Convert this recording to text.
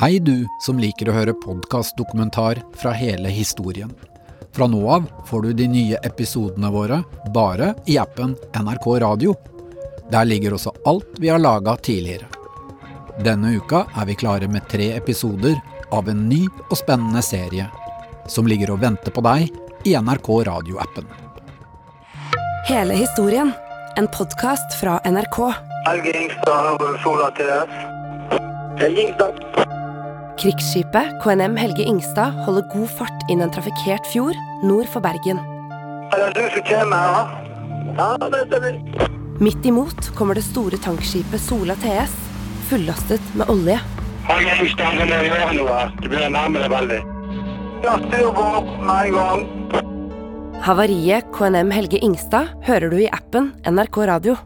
Hei du som liker å høre podkastdokumentar fra hele historien. Fra nå av får du de nye episodene våre bare i appen NRK Radio. Der ligger også alt vi har laga tidligere. Denne uka er vi klare med tre episoder av en ny og spennende serie som ligger og venter på deg i NRK Radio-appen. Hele historien. En podkast fra NRK. Helge Ingstad, Sola TS. Helge Ingstad. Krigsskipet KNM Helge Ingstad holder god fart inn en trafikkert fjord nord for Bergen. Er det du som kommer ja? Ja, det stemmer. Midt imot kommer det store tankskipet Sola TS, fullastet med olje. Er. Havariet KNM Helge Ingstad hører du i appen NRK Radio.